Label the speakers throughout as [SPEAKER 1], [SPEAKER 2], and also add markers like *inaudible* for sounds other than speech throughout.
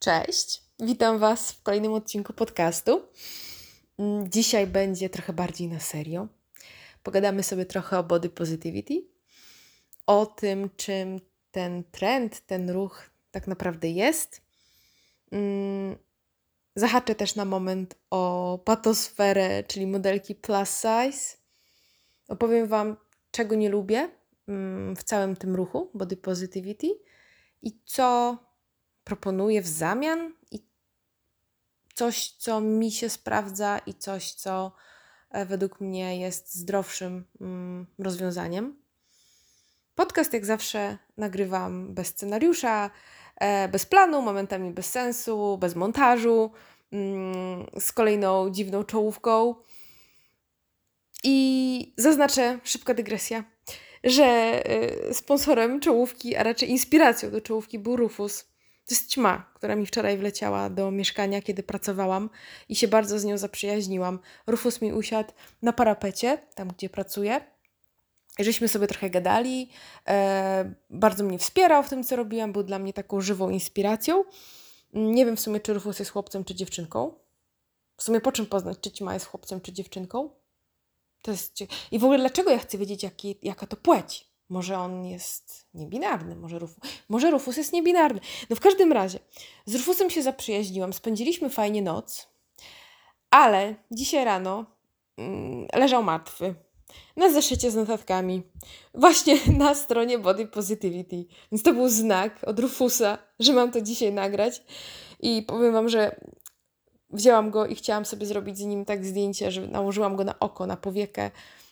[SPEAKER 1] Cześć, witam Was w kolejnym odcinku podcastu. Mm, Dzisiaj będzie trochę bardziej na serio. Pogadamy sobie trochę o body positivity, o tym, czym ten trend, ten ruch tak naprawdę jest. Mm, Zahaczę też na moment o patosferę, czyli modelki plus size. Opowiem Wam, czego nie lubię mm, w całym tym ruchu body positivity i co proponuję w zamian i coś, co mi się sprawdza i coś, co e, według mnie jest zdrowszym mm, rozwiązaniem. Podcast, jak zawsze, nagrywam bez scenariusza, e, bez planu, momentami bez sensu, bez montażu, mm, z kolejną dziwną czołówką. I zaznaczę, szybka dygresja, że e, sponsorem czołówki, a raczej inspiracją do czołówki był Rufus. To jest ćma, która mi wczoraj wleciała do mieszkania, kiedy pracowałam i się bardzo z nią zaprzyjaźniłam. Rufus mi usiadł na parapecie, tam gdzie pracuję. Żeśmy sobie trochę gadali. E, bardzo mnie wspierał w tym, co robiłam. Był dla mnie taką żywą inspiracją. Nie wiem w sumie, czy Rufus jest chłopcem, czy dziewczynką. W sumie po czym poznać, czy ćma jest chłopcem, czy dziewczynką? To jest... I w ogóle dlaczego ja chcę wiedzieć, jaki, jaka to płeć? Może on jest niebinarny, może Rufus, może Rufus jest niebinarny. No w każdym razie, z Rufusem się zaprzyjaźniłam, spędziliśmy fajnie noc, ale dzisiaj rano mm, leżał martwy na zeszycie z notatkami, właśnie *laughs* na stronie Body Positivity. Więc to był znak od Rufusa, że mam to dzisiaj nagrać i powiem Wam, że wzięłam go i chciałam sobie zrobić z nim tak zdjęcie, że nałożyłam go na oko, na powiekę,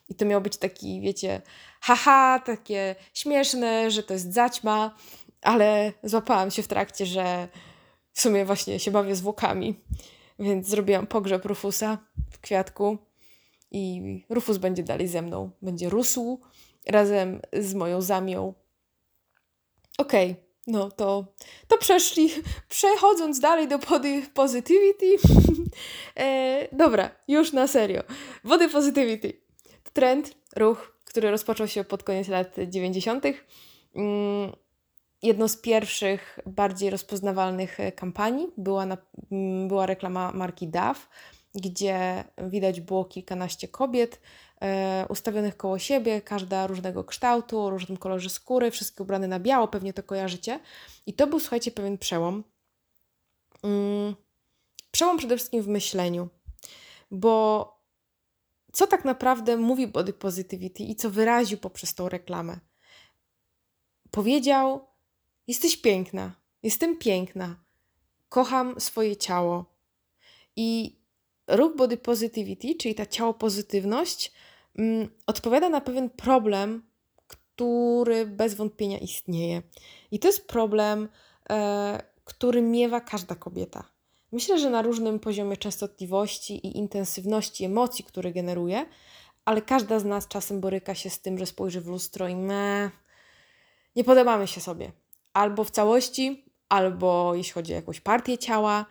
[SPEAKER 1] i to miał być taki, wiecie, haha, takie śmieszne, że to jest zaćma, ale złapałam się w trakcie, że w sumie właśnie się bawię zwłokami. Więc zrobiłam pogrzeb Rufusa w kwiatku i Rufus będzie dalej ze mną. Będzie rósł razem z moją zamią. Okej, okay, no to, to przeszli. *laughs* Przechodząc dalej do body positivity. *laughs* e, dobra, już na serio. Body positivity trend, ruch, który rozpoczął się pod koniec lat 90. Mm, jedną z pierwszych, bardziej rozpoznawalnych e, kampanii była, na, mm, była reklama marki DAF, gdzie widać było kilkanaście kobiet e, ustawionych koło siebie, każda różnego kształtu, o różnym kolorze skóry, wszystkie ubrane na biało, pewnie to kojarzycie. I to był, słuchajcie, pewien przełom. Mm, przełom przede wszystkim w myśleniu, bo co tak naprawdę mówi body positivity i co wyraził poprzez tą reklamę. Powiedział: Jesteś piękna, jestem piękna, kocham swoje ciało. I ruch body positivity, czyli ta ciało pozytywność, mm, odpowiada na pewien problem, który bez wątpienia istnieje. I to jest problem, e, który miewa każda kobieta. Myślę, że na różnym poziomie częstotliwości i intensywności emocji, które generuje, ale każda z nas czasem boryka się z tym, że spojrzy w lustro i me, nie podobamy się sobie. Albo w całości, albo jeśli chodzi o jakąś partię ciała.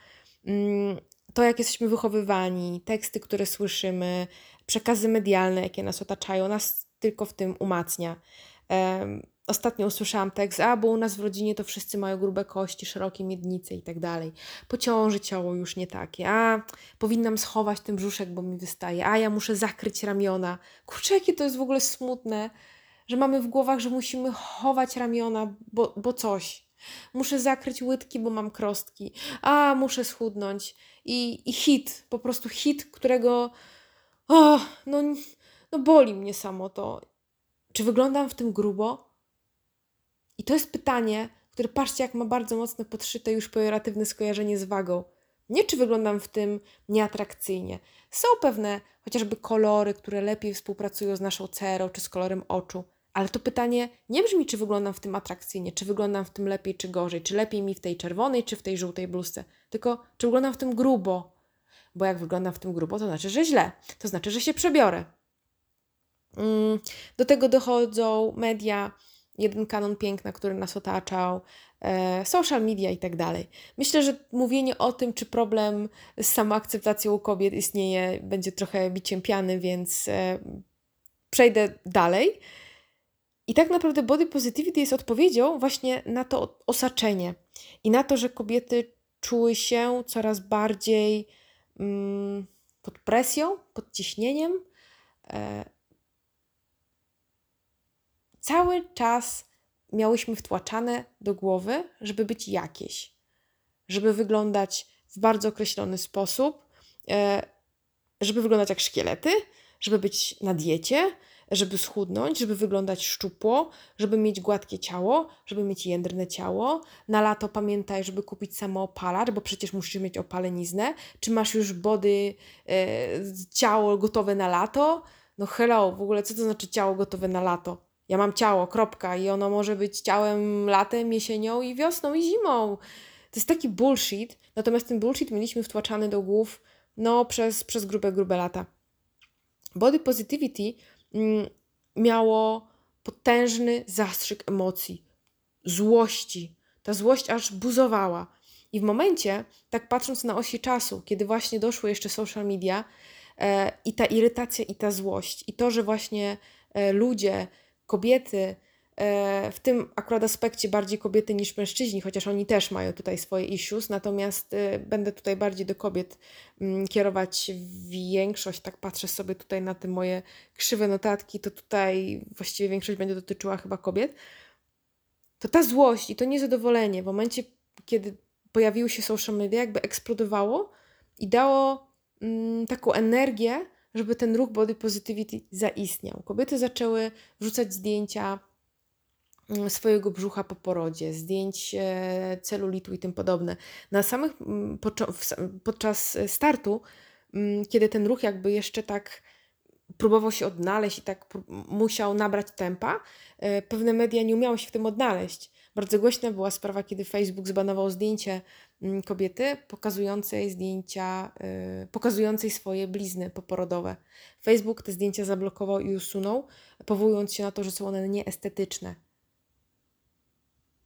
[SPEAKER 1] Mm, to, jak jesteśmy wychowywani, teksty, które słyszymy, przekazy medialne, jakie nas otaczają, nas tylko w tym umacnia. Ostatnio usłyszałam tekst, a bo u nas w rodzinie to wszyscy mają grube kości, szerokie miednice i tak dalej. Po ciąży ciało już nie takie, a powinnam schować ten brzuszek, bo mi wystaje, a ja muszę zakryć ramiona. Kurczę, jakie to jest w ogóle smutne, że mamy w głowach, że musimy chować ramiona, bo, bo coś. Muszę zakryć łydki, bo mam krostki. A, muszę schudnąć. I, i hit, po prostu hit, którego o, no, no boli mnie samo to. Czy wyglądam w tym grubo? I to jest pytanie, które patrzcie, jak ma bardzo mocno podszyte już pejoratywne skojarzenie z wagą. Nie czy wyglądam w tym nieatrakcyjnie. Są pewne chociażby kolory, które lepiej współpracują z naszą cerą czy z kolorem oczu, ale to pytanie nie brzmi, czy wyglądam w tym atrakcyjnie, czy wyglądam w tym lepiej czy gorzej, czy lepiej mi w tej czerwonej, czy w tej żółtej bluzce, tylko czy wyglądam w tym grubo. Bo jak wyglądam w tym grubo, to znaczy, że źle, to znaczy, że się przebiorę. Mm, do tego dochodzą media, jeden kanon piękna, który nas otaczał, e, social media i tak dalej. Myślę, że mówienie o tym, czy problem z samoakceptacją u kobiet istnieje, będzie trochę biciem piany, więc e, przejdę dalej. I tak naprawdę body positivity jest odpowiedzią właśnie na to osaczenie i na to, że kobiety czuły się coraz bardziej mm, pod presją, pod ciśnieniem. E, cały czas miałyśmy wtłaczane do głowy, żeby być jakieś, żeby wyglądać w bardzo określony sposób, e, żeby wyglądać jak szkielety, żeby być na diecie, żeby schudnąć, żeby wyglądać szczupło, żeby mieć gładkie ciało, żeby mieć jędrne ciało. Na lato pamiętaj, żeby kupić samoopalacz, bo przecież musisz mieć opaleniznę. Czy masz już body, e, ciało gotowe na lato? No hello, w ogóle co to znaczy ciało gotowe na lato? Ja mam ciało, kropka, i ono może być ciałem latem, jesienią i wiosną i zimą. To jest taki bullshit, natomiast ten bullshit mieliśmy wtłaczany do głów no, przez, przez grube, grube lata. Body positivity mm, miało potężny zastrzyk emocji, złości. Ta złość aż buzowała. I w momencie, tak patrząc na osi czasu, kiedy właśnie doszły jeszcze social media, e, i ta irytacja, i ta złość, i to, że właśnie e, ludzie, kobiety, E, w tym akurat aspekcie bardziej kobiety niż mężczyźni, chociaż oni też mają tutaj swoje issues, natomiast e, będę tutaj bardziej do kobiet mm, kierować większość, tak patrzę sobie tutaj na te moje krzywe notatki, to tutaj właściwie większość będzie dotyczyła chyba kobiet, to ta złość i to niezadowolenie w momencie, kiedy pojawiły się social media, jakby eksplodowało i dało mm, taką energię, żeby ten ruch body positivity zaistniał. Kobiety zaczęły wrzucać zdjęcia Mm, swojego brzucha po porodzie, zdjęć e, celulitu i tym podobne. Na samych, mm, podczas startu, mm, kiedy ten ruch jakby jeszcze tak próbował się odnaleźć i tak musiał nabrać tempa, e, pewne media nie umiały się w tym odnaleźć. Bardzo głośna była sprawa, kiedy Facebook zbanował zdjęcie kobiety pokazującej zdjęcia, e, pokazującej swoje blizny poporodowe. Facebook te zdjęcia zablokował i usunął, powołując się na to, że są one nieestetyczne.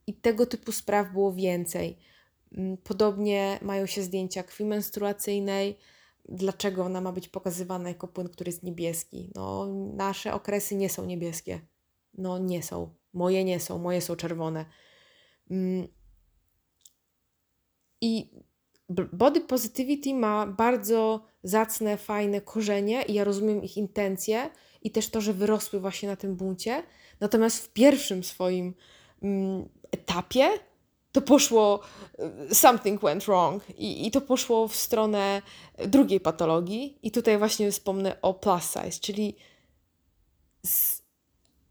[SPEAKER 1] I tego typu spraw było więcej. Mm, podobnie mają się zdjęcia krwi menstruacyjnej. Dlaczego ona ma być pokazywana jako płyn, który jest niebieski? No, nasze okresy nie są niebieskie. No, nie są. Moje nie są, moje są czerwone. I body positivity ma bardzo zacne, fajne korzenie i ja rozumiem ich intencje i też to, że wyrosły właśnie na tym buncie. Natomiast w pierwszym swoim mm, etapie to poszło, y, something went wrong i, i to poszło w stronę drugiej patologii i tutaj właśnie wspomnę o plus size, czyli z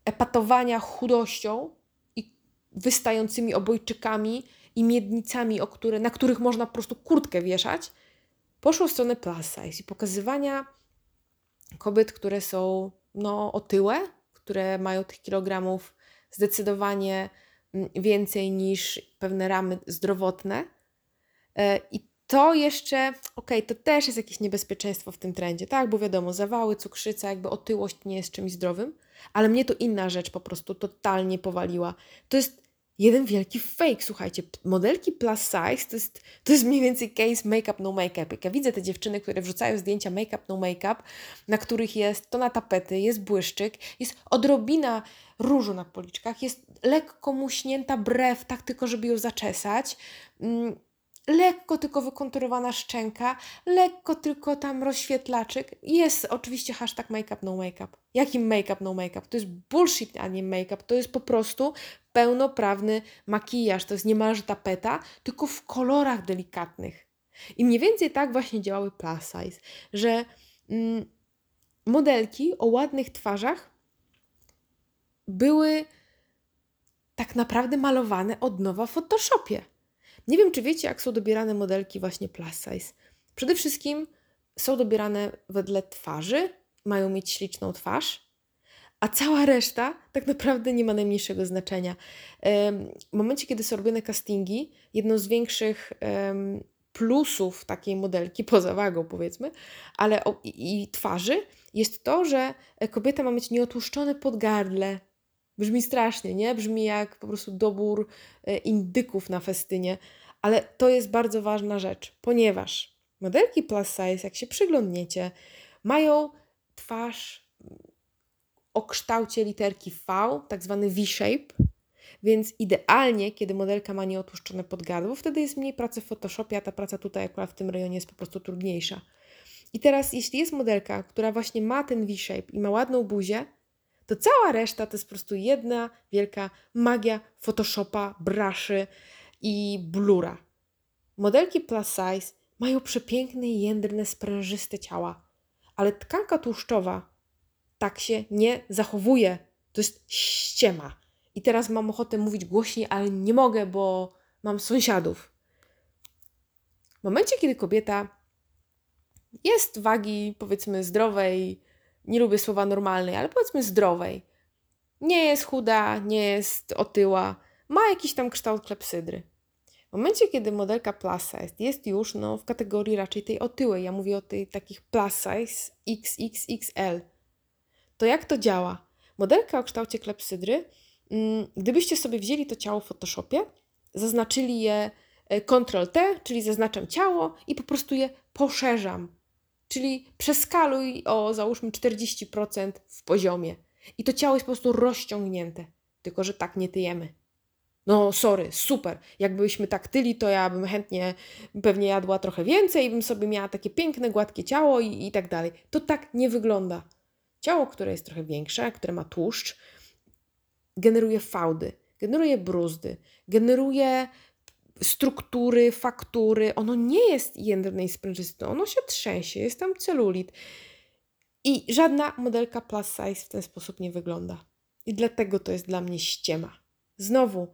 [SPEAKER 1] epatowania chudością i wystającymi obojczykami i miednicami, o które, na których można po prostu kurtkę wieszać, poszło w stronę plus size i pokazywania kobiet, które są no, otyłe, które mają tych kilogramów zdecydowanie więcej niż pewne ramy zdrowotne. E, I to jeszcze, okej, okay, to też jest jakieś niebezpieczeństwo w tym trendzie, tak? Bo wiadomo, zawały, cukrzyca, jakby otyłość nie jest czymś zdrowym, ale mnie to inna rzecz po prostu totalnie powaliła. To jest jeden wielki fake, słuchajcie. Modelki plus size to jest, to jest mniej więcej case make-up, no make-up. Jak ja widzę te dziewczyny, które wrzucają zdjęcia make-up, no make-up, na których jest to na tapety, jest błyszczyk, jest odrobina różu na policzkach, jest lekko muśnięta brew, tak tylko, żeby ją zaczesać. Mm, lekko tylko wykonturowana szczęka, lekko tylko tam rozświetlaczyk. Jest oczywiście hashtag make-up, no make-up. Jakim make-up, no make-up? To jest bullshit, a nie make-up. To jest po prostu pełnoprawny makijaż. To jest niemalże tapeta, tylko w kolorach delikatnych. I mniej więcej tak właśnie działały plus size, że mm, modelki o ładnych twarzach były tak naprawdę malowane od nowa w Photoshopie. Nie wiem, czy wiecie, jak są dobierane modelki właśnie plus size. Przede wszystkim są dobierane wedle twarzy, mają mieć śliczną twarz, a cała reszta tak naprawdę nie ma najmniejszego znaczenia. W momencie, kiedy są robione castingi, jedną z większych plusów takiej modelki, *laughs* poza wagą powiedzmy, ale i, i twarzy, jest to, że kobieta ma mieć nieotłuszczone podgardle, Brzmi strasznie, nie? Brzmi jak po prostu dobór e, indyków na festynie, ale to jest bardzo ważna rzecz, ponieważ modelki plus size, jak się przyglądniecie, mają twarz o kształcie literki V, tak zwany V-shape, Więc idealnie, kiedy modelka ma nieotłuszczone podgardło, wtedy jest mniej pracy w Photoshopie, a ta praca tutaj akurat w tym rejonie jest po prostu trudniejsza. I teraz, jeśli jest modelka, która właśnie ma ten V-shape i ma ładną buzię, to cała reszta to jest po prostu jedna wielka magia Photoshopa, bruszy i blura. Modelki plus size mają przepiękne, jędrne, sprężyste ciała, ale tkanka tłuszczowa tak się nie zachowuje. To jest ściema. I teraz mam ochotę mówić głośniej, ale nie mogę, bo mam sąsiadów. W momencie, kiedy kobieta jest wagi, powiedzmy, zdrowej, nie lubię słowa normalnej, ale powiedzmy zdrowej, nie jest chuda, nie jest otyła, ma jakiś tam kształt klepsydry. W momencie, kiedy modelka plus size jest już no, w kategorii raczej tej otyłej, ja mówię o tej takich plus size XXXL, to jak to działa? Modelka o kształcie klepsydry, mm, gdybyście sobie wzięli to ciało w Photoshopie, zaznaczyli je e, Ctrl-T, czyli zaznaczam ciało i po prostu je poszerzam. Czyli przeskaluj o załóżmy 40% w poziomie. I to ciało jest po prostu rozciągnięte. Tylko, że tak nie tyjemy. No, sorry, super. Jakbyśmy tak tyli, to ja bym chętnie pewnie jadła trochę więcej i bym sobie miała takie piękne, gładkie ciało i, i tak dalej. To tak nie wygląda. Ciało, które jest trochę większe, które ma tłuszcz, generuje fałdy, generuje bruzdy, generuje struktury, faktury. Ono nie jest jędrne i sprężyste, ono się trzęsie, jest tam celulit. I żadna modelka plus size w ten sposób nie wygląda. I dlatego to jest dla mnie ściema. Znowu,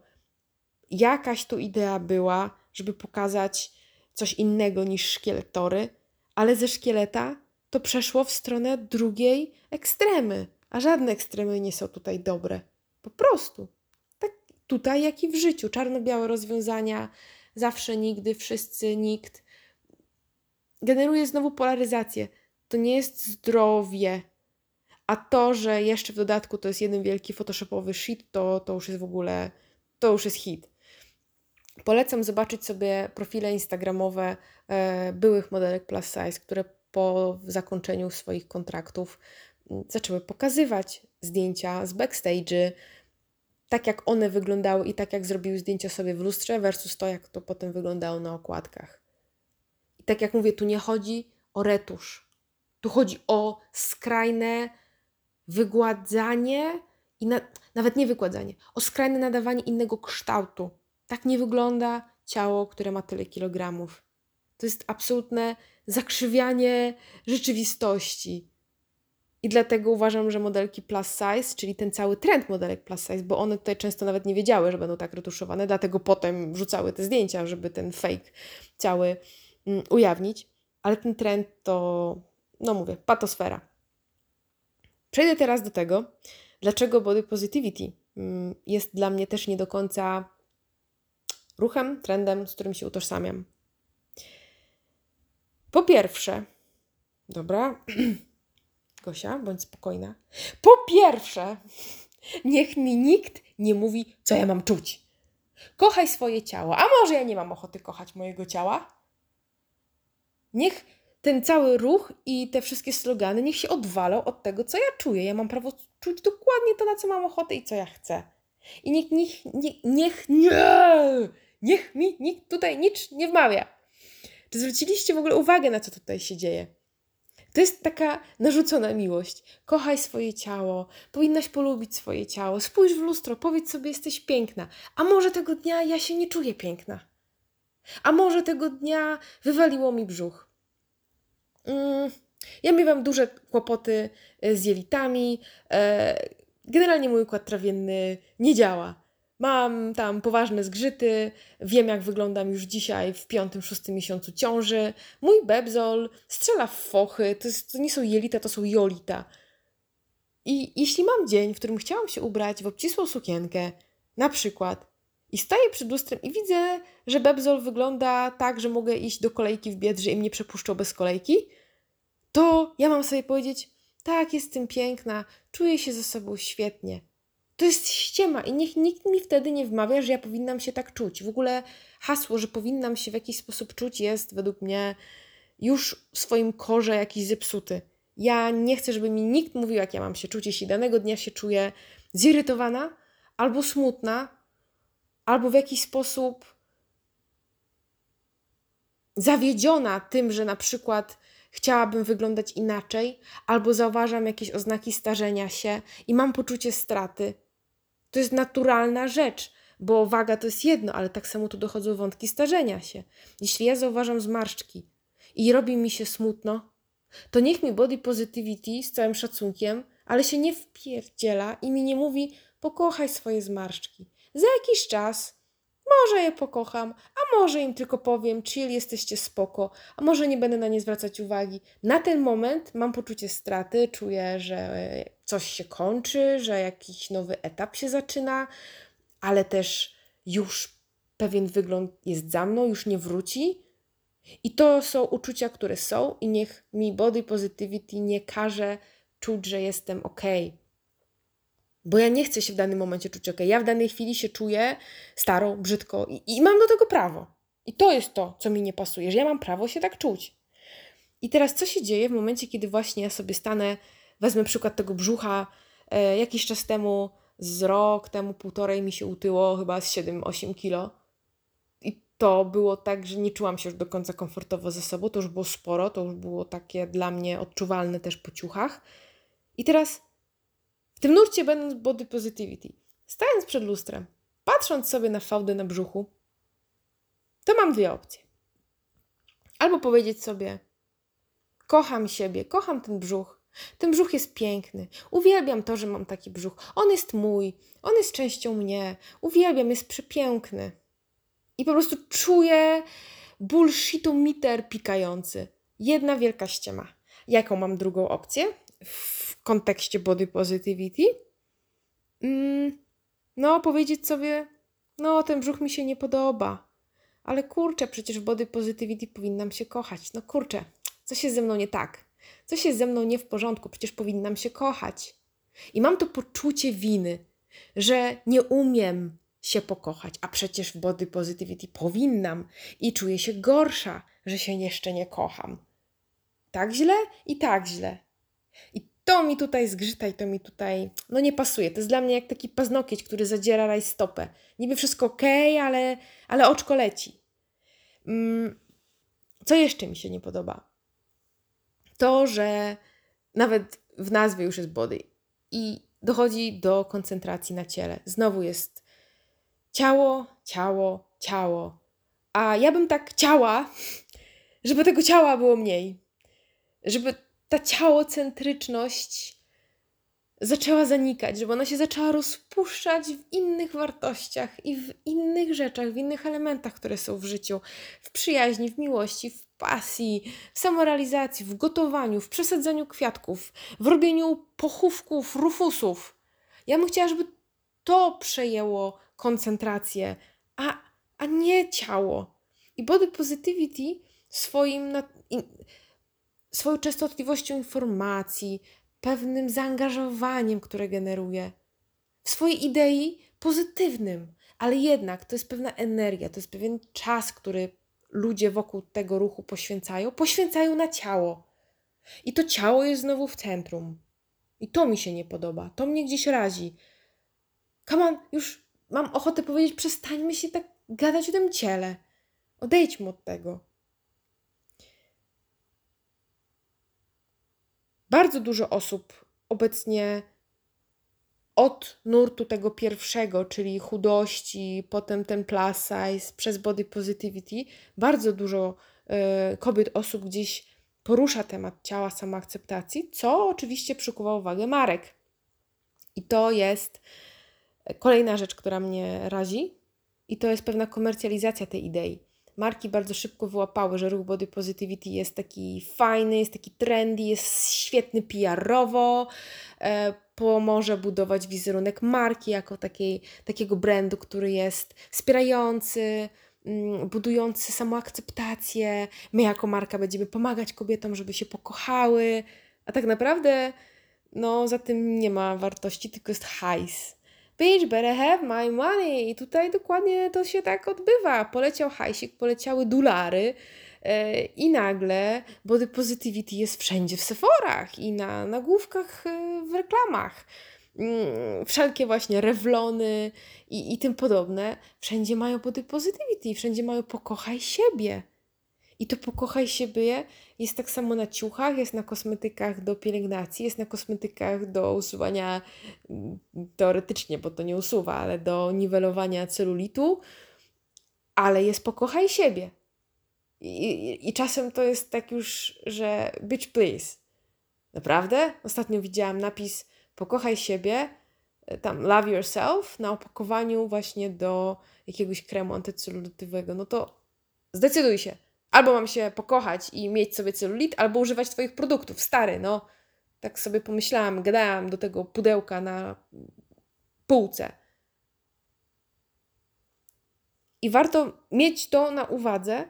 [SPEAKER 1] jakaś tu idea była, żeby pokazać coś innego niż szkieletory, ale ze szkieleta to przeszło w stronę drugiej ekstremy, a żadne ekstremy nie są tutaj dobre. Po prostu. Tutaj, jak i w życiu. Czarno-białe rozwiązania, zawsze, nigdy, wszyscy, nikt. Generuje znowu polaryzację. To nie jest zdrowie. A to, że jeszcze w dodatku to jest jeden wielki photoshopowy shit, to, to już jest w ogóle, to już jest hit. Polecam zobaczyć sobie profile instagramowe e, byłych modelek plus size, które po zakończeniu swoich kontraktów mm, zaczęły pokazywać zdjęcia z backstage'y, tak jak one wyglądały i tak jak zrobiły zdjęcia sobie w lustrze versus to, jak to potem wyglądało na okładkach. I tak jak mówię, tu nie chodzi o retusz. Tu chodzi o skrajne wygładzanie i na, nawet nie wygładzanie, o skrajne nadawanie innego kształtu. Tak nie wygląda ciało, które ma tyle kilogramów. To jest absolutne zakrzywianie rzeczywistości. I dlatego uważam, że modelki plus size, czyli ten cały trend modelek plus size, bo one tutaj często nawet nie wiedziały, że będą tak retuszowane, dlatego potem wrzucały te zdjęcia, żeby ten fake cały mm, ujawnić. Ale ten trend to, no mówię, patosfera. Przejdę teraz do tego, dlaczego body positivity mm, jest dla mnie też nie do końca ruchem, trendem, z którym się utożsamiam. Po pierwsze, dobra, *clears throat* Gosia, bądź spokojna. Po pierwsze, niech mi nikt nie mówi, co ja mam czuć. Kochaj swoje ciało. A może ja nie mam ochoty kochać mojego ciała? Niech ten cały ruch i te wszystkie slogany niech się odwalą od tego, co ja czuję. Ja mam prawo czuć dokładnie to, na co mam ochotę i co ja chcę. I niech, niech, niech, niech nie, niech mi nikt tutaj nic nie wmawia. Czy zwróciliście w ogóle uwagę, na co tutaj się dzieje? To jest taka narzucona miłość. Kochaj swoje ciało, powinnaś polubić swoje ciało, spójrz w lustro, powiedz sobie, jesteś piękna. A może tego dnia ja się nie czuję piękna? A może tego dnia wywaliło mi brzuch? Mm, ja miewam duże kłopoty e, z jelitami. E, generalnie mój układ trawienny nie działa. Mam tam poważne zgrzyty, wiem jak wyglądam już dzisiaj w piątym, szóstym miesiącu ciąży. Mój bebzol strzela w fochy, to, jest, to nie są jelita, to są jolita. I jeśli mam dzień, w którym chciałam się ubrać w obcisłą sukienkę, na przykład, i staję przed lustrem i widzę, że bebzol wygląda tak, że mogę iść do kolejki w Biedrze i mnie przepuszczą bez kolejki, to ja mam sobie powiedzieć, tak, jestem piękna, czuję się ze sobą świetnie. To jest ściema i niech nikt mi wtedy nie wmawia, że ja powinnam się tak czuć. W ogóle hasło, że powinnam się w jakiś sposób czuć, jest według mnie już w swoim korze jakiś zepsuty. Ja nie chcę, żeby mi nikt mówił, jak ja mam się czuć. Jeśli danego dnia się czuję zirytowana albo smutna, albo w jakiś sposób zawiedziona tym, że na przykład chciałabym wyglądać inaczej, albo zauważam jakieś oznaki starzenia się i mam poczucie straty. To jest naturalna rzecz, bo waga to jest jedno, ale tak samo tu dochodzą wątki starzenia się. Jeśli ja zauważam zmarszczki i robi mi się smutno, to niech mi body positivity z całym szacunkiem, ale się nie wpierdziela i mi nie mówi pokochaj swoje zmarszczki. Za jakiś czas może je pokocham, a może im tylko powiem, chill, jesteście spoko, a może nie będę na nie zwracać uwagi. Na ten moment mam poczucie straty, czuję, że coś się kończy, że jakiś nowy etap się zaczyna, ale też już pewien wygląd jest za mną, już nie wróci. I to są uczucia, które są, i niech mi body positivity nie każe czuć, że jestem ok. Bo ja nie chcę się w danym momencie czuć ok. Ja w danej chwili się czuję starą, brzydko i, i mam do tego prawo. I to jest to, co mi nie pasuje, że ja mam prawo się tak czuć. I teraz co się dzieje w momencie, kiedy właśnie ja sobie stanę, wezmę przykład tego brzucha, e, jakiś czas temu, z rok temu, półtorej mi się utyło chyba z 7-8 kilo. I to było tak, że nie czułam się już do końca komfortowo ze sobą. To już było sporo, to już było takie dla mnie odczuwalne też po ciuchach. I teraz w tym nurcie będąc body positivity, stając przed lustrem, patrząc sobie na fałdę na brzuchu, to mam dwie opcje. Albo powiedzieć sobie: Kocham siebie, kocham ten brzuch. Ten brzuch jest piękny. Uwielbiam to, że mam taki brzuch. On jest mój, on jest częścią mnie. Uwielbiam, jest przepiękny. I po prostu czuję bullshitu miter pikający. Jedna wielka ściema. Jaką mam drugą opcję? w kontekście body positivity, mm, no powiedzieć sobie, no ten brzuch mi się nie podoba, ale kurczę, przecież w body positivity powinnam się kochać. No kurczę, coś jest ze mną nie tak. Coś jest ze mną nie w porządku, przecież powinnam się kochać. I mam to poczucie winy, że nie umiem się pokochać, a przecież w body positivity powinnam i czuję się gorsza, że się jeszcze nie kocham. Tak źle i tak źle. I to mi tutaj zgrzyta i to mi tutaj, no nie pasuje. To jest dla mnie jak taki paznokieć, który zadziera rajstopę. Niby wszystko ok, ale, ale oczko leci. Mm, co jeszcze mi się nie podoba? To, że nawet w nazwie już jest body i dochodzi do koncentracji na ciele. Znowu jest ciało, ciało, ciało. A ja bym tak chciała, *laughs* żeby tego ciała było mniej. Żeby ta ciałocentryczność zaczęła zanikać, żeby ona się zaczęła rozpuszczać w innych wartościach i w innych rzeczach, w innych elementach, które są w życiu, w przyjaźni, w miłości, w pasji, w samorealizacji, w gotowaniu, w przesadzaniu kwiatków, w robieniu pochówków, rufusów. Ja bym chciała, żeby to przejęło koncentrację, a, a nie ciało. I body positivity swoim swoją częstotliwością informacji, pewnym zaangażowaniem, które generuje, w swojej idei pozytywnym, ale jednak to jest pewna energia, to jest pewien czas, który ludzie wokół tego ruchu poświęcają, poświęcają na ciało. I to ciało jest znowu w centrum. I to mi się nie podoba, to mnie gdzieś razi. On, już mam ochotę powiedzieć, przestańmy się tak gadać o tym ciele. Odejdźmy od tego. bardzo dużo osób obecnie od nurtu tego pierwszego, czyli chudości, potem ten plus size, przez body positivity, bardzo dużo y, kobiet, osób gdzieś porusza temat ciała, samoakceptacji, co oczywiście przykuwa uwagę marek. I to jest kolejna rzecz, która mnie razi, i to jest pewna komercjalizacja tej idei marki bardzo szybko wyłapały, że ruch body positivity jest taki fajny, jest taki trendy, jest świetny PR-owo, e, pomoże budować wizerunek marki jako takiej, takiego brandu, który jest wspierający, mm, budujący samoakceptację. My jako marka będziemy pomagać kobietom, żeby się pokochały, a tak naprawdę no, za tym nie ma wartości, tylko jest hajs bitch, better have my money. I tutaj dokładnie to się tak odbywa. Poleciał hajsik, poleciały dolary yy, i nagle body positivity jest wszędzie w Sephorach i na nagłówkach yy, w reklamach. mm, wszelkie właśnie rewlony i, i tym podobne, wszędzie mają body positivity, wszędzie mają pokochaj siebie. I to pokochaj siebie jest tak samo na ciuchach, jest na kosmetykach do pielęgnacji, jest na kosmetykach do usuwania, mm, teoretycznie, bo to nie usuwa, ale do niwelowania celulitu, ale jest pokochaj siebie. I, i, I czasem to jest tak już, że bitch please. Naprawdę? Ostatnio widziałam napis pokochaj siebie, e, tam love yourself na opakowaniu właśnie do jakiegoś kremu antycelulitowego. No to zdecyduj się Albo mam się pokochać i mieć sobie celulit, albo używać Twoich produktów. Stary, no. Tak sobie pomyślałam, gadałam do tego pudełka na półce. I warto mieć to na uwadze,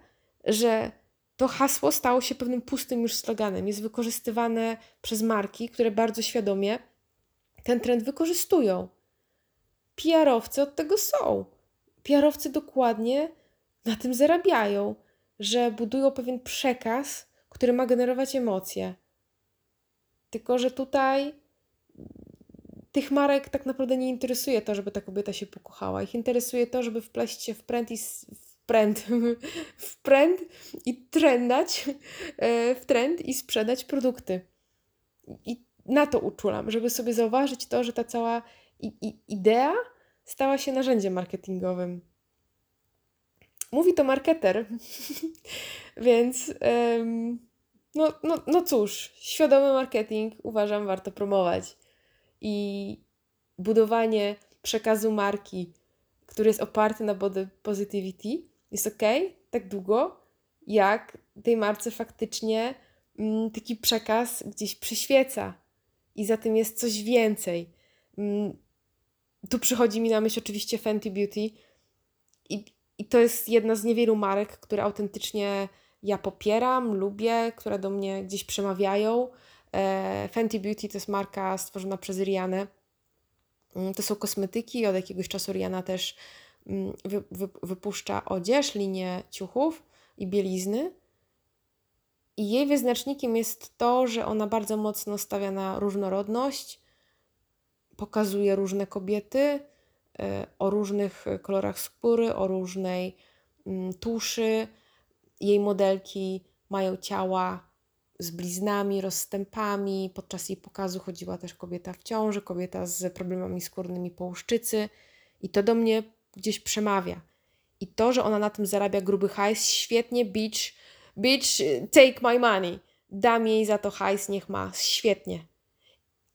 [SPEAKER 1] że to hasło stało się pewnym pustym już sloganem. Jest wykorzystywane przez marki, które bardzo świadomie ten trend wykorzystują. PR-owcy od tego są. PR-owcy dokładnie na tym zarabiają że budują pewien przekaz, który ma generować emocje. Tylko, że tutaj tych marek tak naprawdę nie interesuje to, żeby ta kobieta się pokochała. Ich interesuje to, żeby wpleść się w pręd i w pręd, *laughs* w pręd i trendać e, w trend i sprzedać produkty. I na to uczulam, żeby sobie zauważyć to, że ta cała idea stała się narzędziem marketingowym. Mówi to marketer, *laughs* więc no, no, no cóż, świadomy marketing uważam warto promować. I budowanie przekazu marki, który jest oparty na body positivity, jest ok, tak długo, jak tej marce faktycznie mm, taki przekaz gdzieś przyświeca i za tym jest coś więcej. Mm, tu przychodzi mi na myśl oczywiście Fenty Beauty i, i to jest jedna z niewielu marek, które autentycznie ja popieram, lubię, które do mnie gdzieś przemawiają. E, Fenty Beauty to jest marka stworzona przez Rianę. Mm, to są kosmetyki, od jakiegoś czasu Rihanna też mm, wy, wy, wypuszcza odzież, linię ciuchów i bielizny. I jej wyznacznikiem jest to, że ona bardzo mocno stawia na różnorodność, pokazuje różne kobiety, o różnych kolorach skóry, o różnej mm, tuszy. Jej modelki mają ciała z bliznami, rozstępami. Podczas jej pokazu chodziła też kobieta w ciąży, kobieta z problemami skórnymi połuszczycy. I to do mnie gdzieś przemawia. I to, że ona na tym zarabia gruby hajs, świetnie, bitch, bitch, take my money. Dam jej za to hajs, niech ma, świetnie.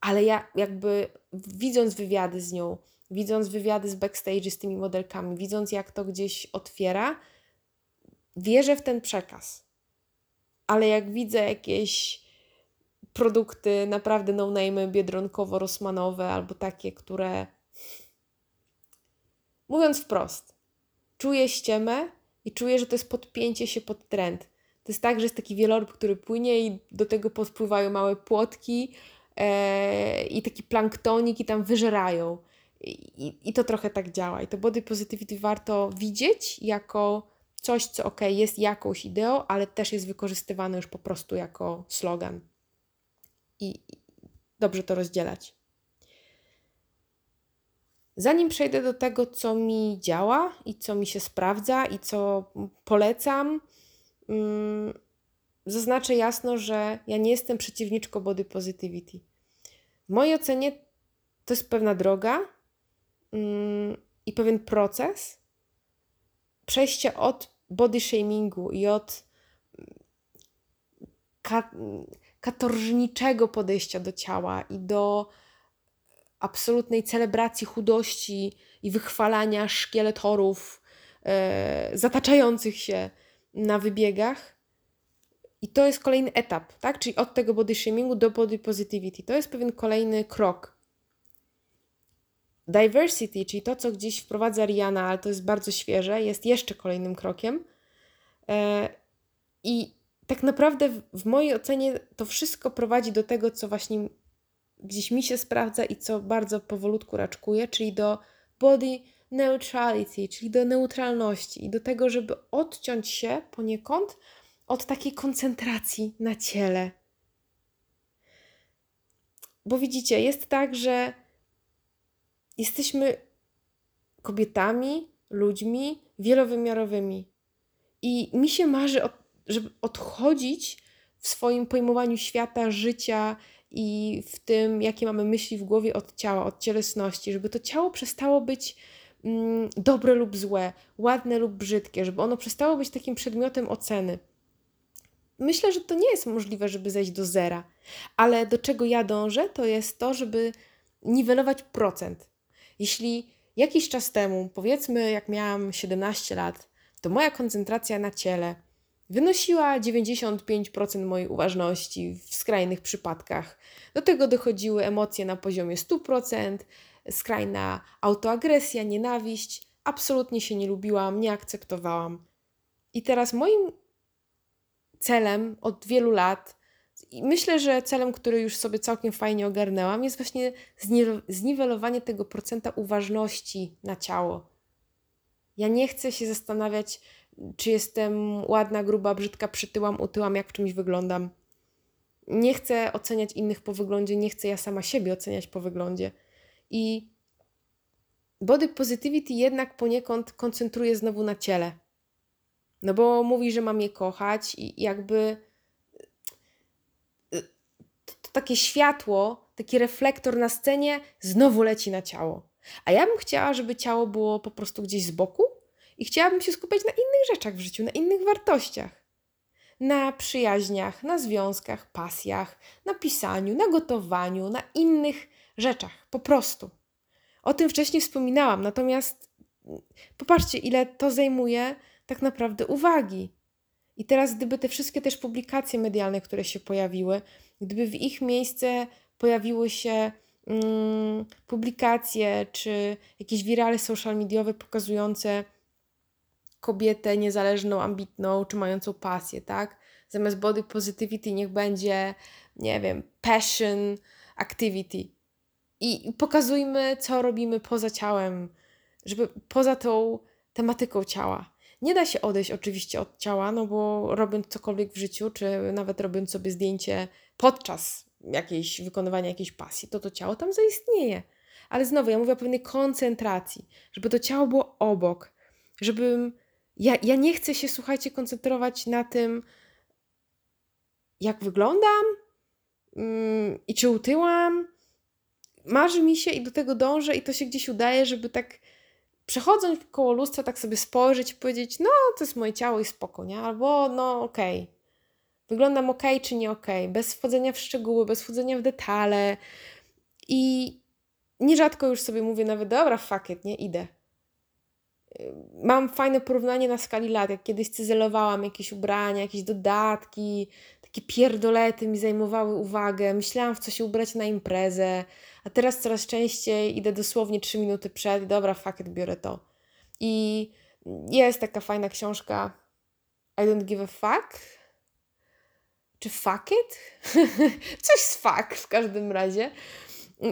[SPEAKER 1] Ale ja jakby widząc wywiady z nią, widząc wywiady z backstage z tymi modelkami, widząc jak to gdzieś otwiera, wierzę w ten przekaz. Ale jak widzę jakieś produkty naprawdę no-name, biedronkowo-rosmanowe albo takie, które mówiąc wprost, czuję ściemę i czuję, że to jest podpięcie się pod trend. To jest tak, że jest taki wieloryb, który płynie i do tego podpływają małe płotki e, i taki planktonik i tam wyżerają. I, I to trochę tak działa. I to body positivity warto widzieć jako coś, co ok, jest jakąś ideą, ale też jest wykorzystywane już po prostu jako slogan. I, dobrze to rozdzielać. Zanim przejdę do tego, co mi działa i co mi się sprawdza i co polecam, mm, zaznaczę jasno, że ja nie jestem przeciwniczką body positivity. W mojej ocenie to jest pewna droga, i pewien proces przejście od body shamingu i od ka katorżniczego podejścia do ciała i do absolutnej celebracji chudości i wychwalania szkieletorów e, zataczających się na wybiegach. I to jest kolejny etap, tak? Czyli od tego body shamingu do body positivity. To jest pewien kolejny krok. Diversity, czyli to, co gdzieś wprowadza Rihanna, ale to jest bardzo świeże, jest jeszcze kolejnym krokiem. E, I tak naprawdę, w mojej ocenie, to wszystko prowadzi do tego, co właśnie gdzieś mi się sprawdza i co bardzo powolutku raczkuje, czyli do body neutrality, czyli do neutralności i do tego, żeby odciąć się poniekąd od takiej koncentracji na ciele. Bo widzicie, jest tak, że jesteśmy kobietami, ludźmi wielowymiarowymi. I mi się marzy, żeby odchodzić w swoim pojmowaniu świata, życia i w tym, jakie mamy myśli w głowie od ciała, od cielesności, żeby to ciało przestało być mm, dobre lub złe, ładne lub brzydkie, żeby ono przestało być takim przedmiotem oceny. Myślę, że to nie jest możliwe, żeby zejść do zera, ale do czego ja dążę, to jest to, żeby niwelować procent. Jeśli jakiś czas temu, powiedzmy, jak miałam 17 lat, to moja koncentracja na ciele wynosiła 95% mojej uważności w skrajnych przypadkach. Do tego dochodziły emocje na poziomie 100%, skrajna autoagresja, nienawiść. Absolutnie się nie lubiłam, nie akceptowałam. I teraz moim celem od wielu lat, i myślę, że celem, który już sobie całkiem fajnie ogarnęłam, jest właśnie zniwelowanie tego procenta uważności na ciało. Ja nie chcę się zastanawiać, czy jestem ładna, gruba, brzydka, przytyłam, utyłam, jak w czymś wyglądam. Nie chcę oceniać innych po wyglądzie, nie chcę ja sama siebie oceniać po wyglądzie. I body positivity jednak poniekąd koncentruje znowu na ciele. No bo mówi, że mam je kochać i jakby takie światło, taki reflektor na scenie znowu leci na ciało. A ja bym chciała, żeby ciało było po prostu gdzieś z boku i chciałabym się skupiać na innych rzeczach w życiu, na innych wartościach. Na przyjaźniach, na związkach, pasjach, na pisaniu, na gotowaniu, na innych rzeczach, po prostu. O tym wcześniej wspominałam, natomiast popatrzcie, ile to zajmuje tak naprawdę uwagi. I teraz, gdyby te wszystkie też publikacje medialne, które się pojawiły, gdyby w ich miejsce pojawiły się mm, publikacje czy jakieś wirale social mediowe pokazujące kobietę niezależną, ambitną czy mającą pasję, tak? Zamiast body positivity niech będzie, nie wiem, passion activity. I pokazujmy, co robimy poza ciałem, żeby poza tą tematyką ciała. Nie da się odejść oczywiście od ciała, no bo robiąc cokolwiek w życiu, czy nawet robiąc sobie zdjęcie podczas jakiejś, wykonywania jakiejś pasji, to to ciało tam zaistnieje. Ale znowu, ja mówię o pewnej koncentracji, żeby to ciało było obok, żebym. Ja, ja nie chcę się, słuchajcie, koncentrować na tym, jak wyglądam mm, i czy utyłam. Marzy mi się i do tego dążę, i to się gdzieś udaje, żeby tak przechodząc koło lustra, tak sobie spojrzeć i powiedzieć, no to jest moje ciało i spoko, nie? Albo no okej. Okay. Wyglądam ok, czy nie ok, bez wchodzenia w szczegóły, bez wchodzenia w detale. I nierzadko już sobie mówię nawet, dobra, fuck it, nie, idę. Mam fajne porównanie na skali lat, jak kiedyś cyzelowałam jakieś ubrania, jakieś dodatki, takie pierdolety mi zajmowały uwagę, myślałam w co się ubrać na imprezę, a teraz coraz częściej idę dosłownie 3 minuty przed, dobra, fuck it, biorę to. I jest taka fajna książka I don't give a fuck. Czy fuck it? *laughs* Coś z fuck w każdym razie.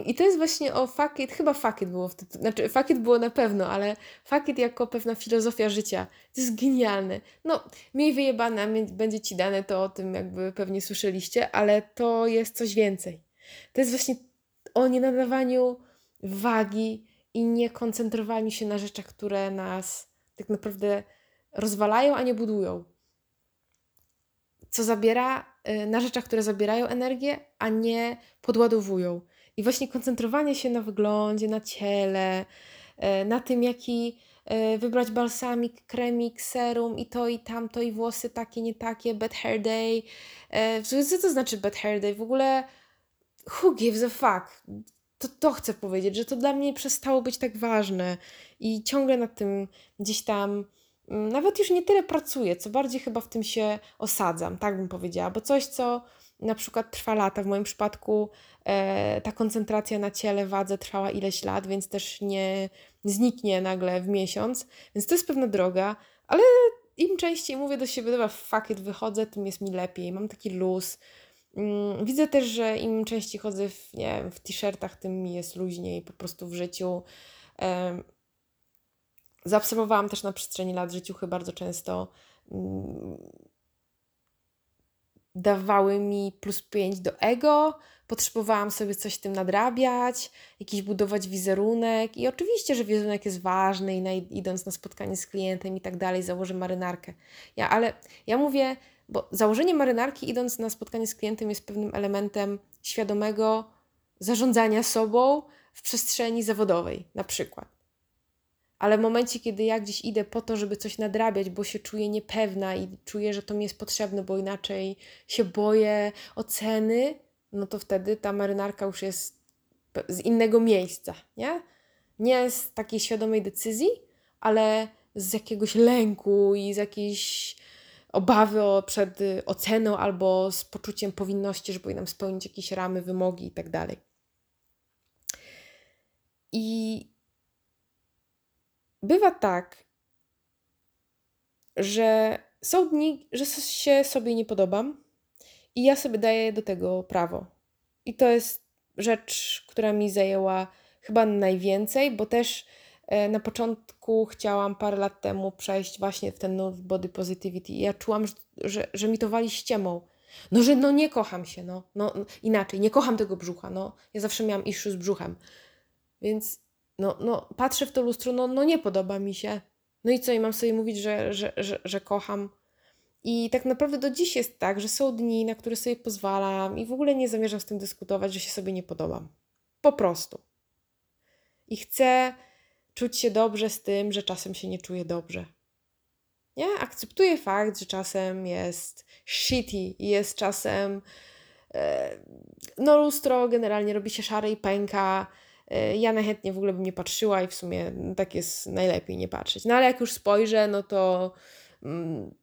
[SPEAKER 1] I to jest właśnie o fuck it, chyba fuck it było wtedy, znaczy fuck it było na pewno, ale fuck it jako pewna filozofia życia. To jest genialne. No, miej wyjebane, będzie ci dane, to o tym jakby pewnie słyszeliście, ale to jest coś więcej. To jest właśnie o nienadawaniu wagi i nie koncentrowaniu się na rzeczach, które nas tak naprawdę rozwalają, a nie budują. Co zabiera, na rzeczach, które zabierają energię, a nie podładowują. I właśnie koncentrowanie się na wyglądzie, na ciele, y, na tym, jaki y, wybrać balsamik, kremik, serum i to i tamto i włosy takie, nie takie, bad hair day. Co to znaczy bad hair day? W ogóle who gives a fuck? To, to chcę powiedzieć, że to dla mnie przestało być tak ważne i ciągle nad tym gdzieś tam nawet już nie tyle pracuję, co bardziej chyba w tym się osadzam, tak bym powiedziała, bo coś, co na przykład trwa lata, w moim przypadku e, ta koncentracja na ciele, wadze trwała ileś lat, więc też nie, nie zniknie nagle w miesiąc, więc to jest pewna droga, ale im częściej mówię do siebie, dobra, fuck it, wychodzę, tym jest mi lepiej, mam taki luz, Mm, widzę też, że im częściej chodzę w, nie w t-shirtach, tym mi jest luźniej po prostu w życiu. Zaobserwowałam też na przestrzeni lat życiuchy bardzo często mm, dawały mi plus 5 do ego, potrzebowałam sobie coś tym nadrabiać, jakiś budować wizerunek i oczywiście, że wizerunek jest ważny i na, idąc na spotkanie z klientem i tak dalej, założę marynarkę. Ja, ale ja mówię, bo założenie marynarki idąc na spotkanie z klientem jest pewnym elementem świadomego zarządzania sobą w przestrzeni zawodowej, na przykład. Ale w momencie, kiedy ja gdzieś idę po to, żeby coś nadrabiać, bo się czuję niepewna i czuję, że to mi jest potrzebne, bo inaczej się boję oceny, no to wtedy ta marynarka już jest z innego miejsca, nie? Nie z takiej świadomej decyzji, ale z jakiegoś lęku i z jakiejś obawy przed oceną albo z poczuciem powinności, że powinnam spełnić jakieś ramy, wymogi i tak bywa tak, że są dni, że się sobie nie podobam i ja sobie daję do tego prawo. I to jest rzecz, która mi zajęła chyba najwięcej, bo też e, na początku chciałam parę lat temu przejść właśnie w ten nurt body positivity i ja czułam, że, że, że mi to wali ściemą. No, że no nie kocham się, no, no inaczej, nie kocham tego brzucha, no. Ja zawsze miałam issue z brzuchem. Więc no, no patrzę w to lustro, no, no nie podoba mi się. No i co, i mam sobie mówić, że, że, że, że kocham. I tak naprawdę do dziś jest tak, że są dni, na które sobie pozwalam i w ogóle nie zamierzam z tym dyskutować, że się sobie nie podobam. Po prostu. I chcę czuć się dobrze z tym, że czasem się nie czuję dobrze. Nie? Akceptuję fakt, że czasem jest shitty i jest czasem. E, no, lustro generalnie robi się szare i pęka ja najchętniej w ogóle bym nie patrzyła i w sumie tak jest najlepiej nie patrzeć. No ale jak już spojrzę, no to mm,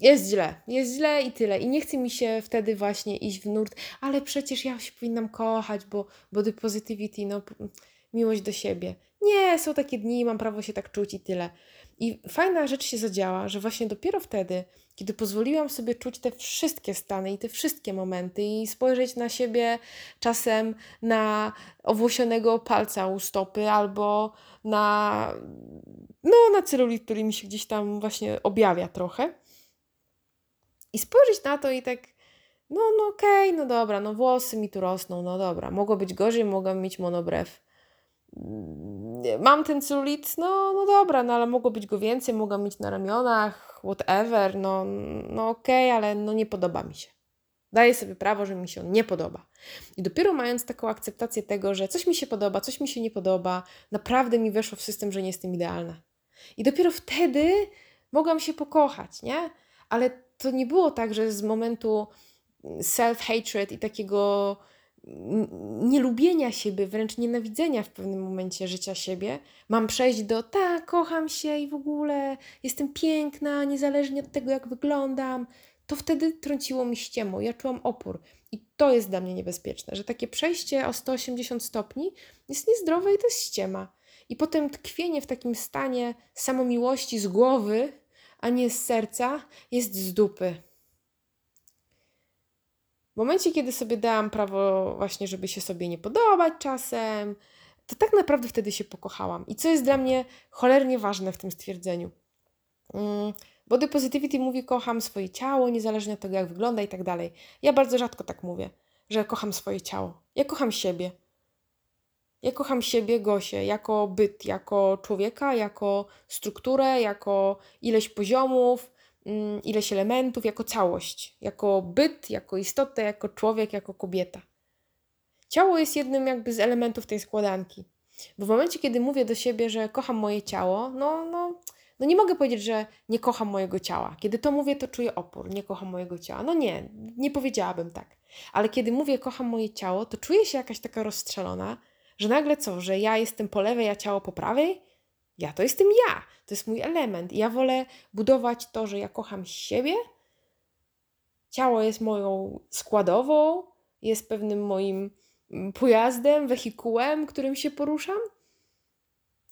[SPEAKER 1] jest źle, jest źle i tyle. I nie chce mi się wtedy właśnie iść w nurt, ale przecież ja się powinnam kochać, bo body positivity, no miłość do siebie. Nie, są takie dni, mam prawo się tak czuć i tyle. I fajna rzecz się zadziała, że właśnie dopiero wtedy, kiedy pozwoliłam sobie czuć te wszystkie stany i te wszystkie momenty i spojrzeć na siebie czasem na owłosionego palca u stopy albo na, no, na celulit, który mi się gdzieś tam właśnie objawia trochę. I spojrzeć na to i tak, no, no okej, okay, no dobra, no włosy mi tu rosną, no dobra, mogło być gorzej, mogłam mieć monobrew mam ten celulit, no, no dobra, no ale mogło być go więcej, mogłam mieć na ramionach, whatever, no, no okej, okay, ale no nie podoba mi się. Daję sobie prawo, że mi się on nie podoba. I dopiero mając taką akceptację tego, że coś mi się podoba, coś mi się nie podoba, naprawdę mi weszło w system, że nie jestem idealna. I dopiero wtedy mogłam się pokochać, nie? Ale to nie było tak, że z momentu self-hatred i takiego nielubienia siebie, wręcz nienawidzenia w pewnym momencie życia siebie, mam przejść do tak, kocham się i w ogóle jestem piękna, niezależnie od tego, jak wyglądam, to wtedy trąciło mi ściemo. Ja czułam opór. I to jest dla mnie niebezpieczne, że takie przejście o 180 stopni jest niezdrowe i to jest ściema. I potem tkwienie w takim stanie samomiłości z głowy, a nie z serca, jest z dupy. W momencie, kiedy sobie dałam prawo właśnie, żeby się sobie nie podobać czasem, to tak naprawdę wtedy się pokochałam. I co jest dla mnie cholernie ważne w tym stwierdzeniu. Mm, body positivity mówi, kocham swoje ciało, niezależnie od tego, jak wygląda i tak dalej. Ja bardzo rzadko tak mówię, że kocham swoje ciało. Ja kocham siebie. Ja kocham siebie, Gosię, jako byt, jako człowieka, jako strukturę, jako ileś poziomów, ileś elementów jako całość, jako byt, jako istotę, jako człowiek, jako kobieta. Ciało jest jednym jakby z elementów tej składanki. Bo w momencie, kiedy mówię do siebie, że kocham moje ciało, no, no, no nie mogę powiedzieć, że nie kocham mojego ciała. Kiedy to mówię, to czuję opór, nie kocham mojego ciała. No nie, nie powiedziałabym tak. Ale kiedy mówię, kocham moje ciało, to czuję się jakaś taka rozstrzelona, że nagle co, że ja jestem po lewej, a ciało po prawej? Ja to jestem ja, to jest mój element. Ja wolę budować to, że ja kocham siebie. Ciało jest moją składową, jest pewnym moim mm, pojazdem, wehikułem, którym się poruszam,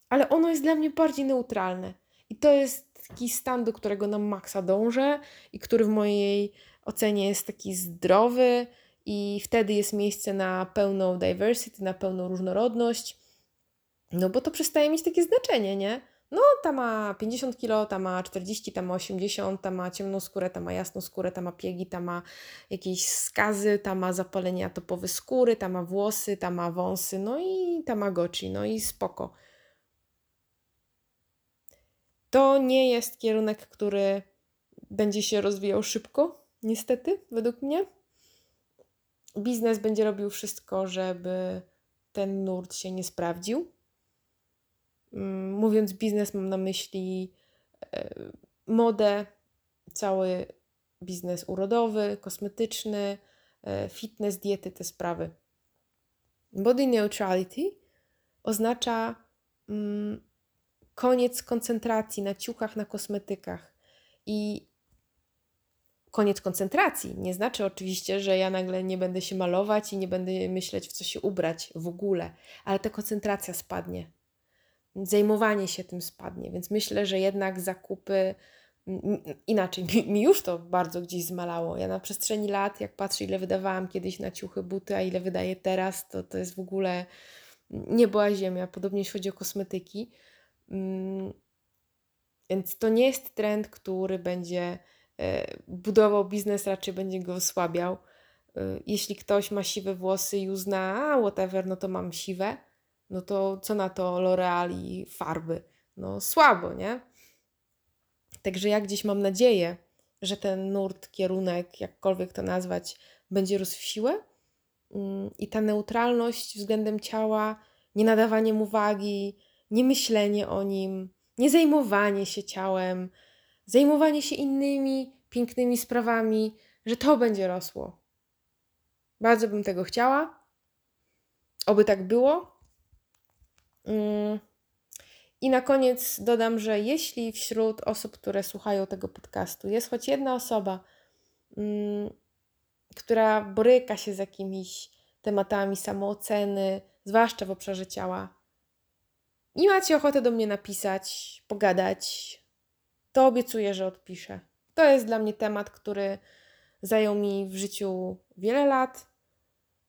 [SPEAKER 1] ale ono jest dla mnie bardziej neutralne. I to jest taki stan, do którego na maksa dążę i który w mojej ocenie jest taki zdrowy, i wtedy jest miejsce na pełną diversity, na pełną różnorodność no bo to przestaje mieć takie znaczenie, nie? No, ta ma 50 kg, ta ma 40, ta ma 80, ta ma ciemną skórę, ta ma jasną skórę, ta ma piegi, ta ma jakieś skazy, ta ma zapalenie atopowe skóry, ta ma włosy, ta ma wąsy, no i ta ma goci, no i spoko. To nie jest kierunek, który będzie się rozwijał szybko, niestety, według mnie. Biznes będzie robił wszystko, żeby ten nurt się nie sprawdził. Mm, mówiąc biznes, mam na myśli e, modę, cały biznes urodowy, kosmetyczny, e, fitness, diety, te sprawy. Body neutrality oznacza mm, koniec koncentracji na ciuchach, na kosmetykach. I koniec koncentracji nie znaczy oczywiście, że ja nagle nie będę się malować i nie będę myśleć, w co się ubrać w ogóle, ale ta koncentracja spadnie. Zajmowanie się tym spadnie, więc myślę, że jednak zakupy inaczej, mi, mi, już to bardzo gdzieś zmalało. Ja na przestrzeni lat, jak patrzę, ile wydawałam kiedyś na ciuchy, buty, a ile wydaję teraz, to to jest w ogóle nie była ziemia. Podobnie jeśli chodzi o kosmetyki. Mm, więc to nie jest trend, który będzie e, budował biznes, raczej będzie go osłabiał. E, jeśli ktoś ma siwe włosy i uzna, a whatever, no to mam siwe, no to co na to L'Oreal i farby? No słabo, nie? Także ja gdzieś mam nadzieję, że ten nurt, kierunek, jakkolwiek to nazwać, będzie rósł w siłę mm, i ta neutralność względem ciała, nie nadawanie mu wagi, nie myślenie o nim, nie zajmowanie się ciałem, zajmowanie się innymi pięknymi sprawami, że to będzie rosło. Bardzo bym tego chciała. Oby tak było. Mm. I na koniec dodam, że jeśli wśród osób, które słuchają tego podcastu, jest choć jedna osoba, mm, która boryka się z jakimiś tematami samooceny, zwłaszcza w obszarze ciała, i macie ochotę do mnie napisać, pogadać, to obiecuję, że odpiszę. To jest dla mnie temat, który zajął mi w życiu wiele lat.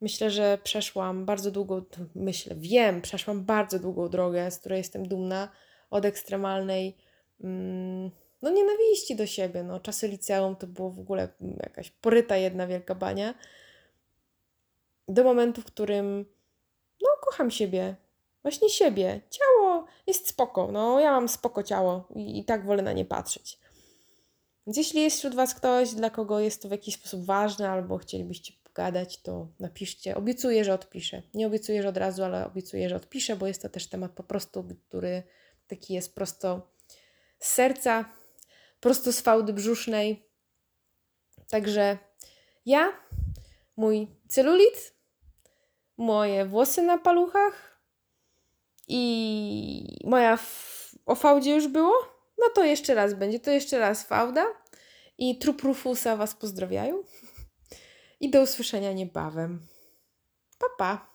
[SPEAKER 1] Myślę, że przeszłam bardzo długą, myślę, wiem, przeszłam bardzo długą drogę, z której jestem dumna, od ekstremalnej mm, no nienawiści do siebie. No, czasy liceum to było w ogóle jakaś poryta jedna wielka bania. Do momentu, w którym no, kocham siebie, właśnie siebie. Ciało jest spoko, no ja mam spoko ciało i, i tak wolę na nie patrzeć. Więc jeśli jest wśród Was ktoś, dla kogo jest to w jakiś sposób ważne, albo chcielibyście pogadać, to napiszcie. Obiecuję, że odpiszę. Nie obiecuję, że od razu, ale obiecuję, że odpiszę, bo jest to też temat po prostu, który taki jest prosto z serca, prosto z fałdy brzusznej. Także ja, mój celulit, moje włosy na paluchach, i moja o fałdzie już było, no to jeszcze raz będzie, to jeszcze raz fałda i trup Rufusa Was pozdrawiają i do usłyszenia niebawem. Pa, pa.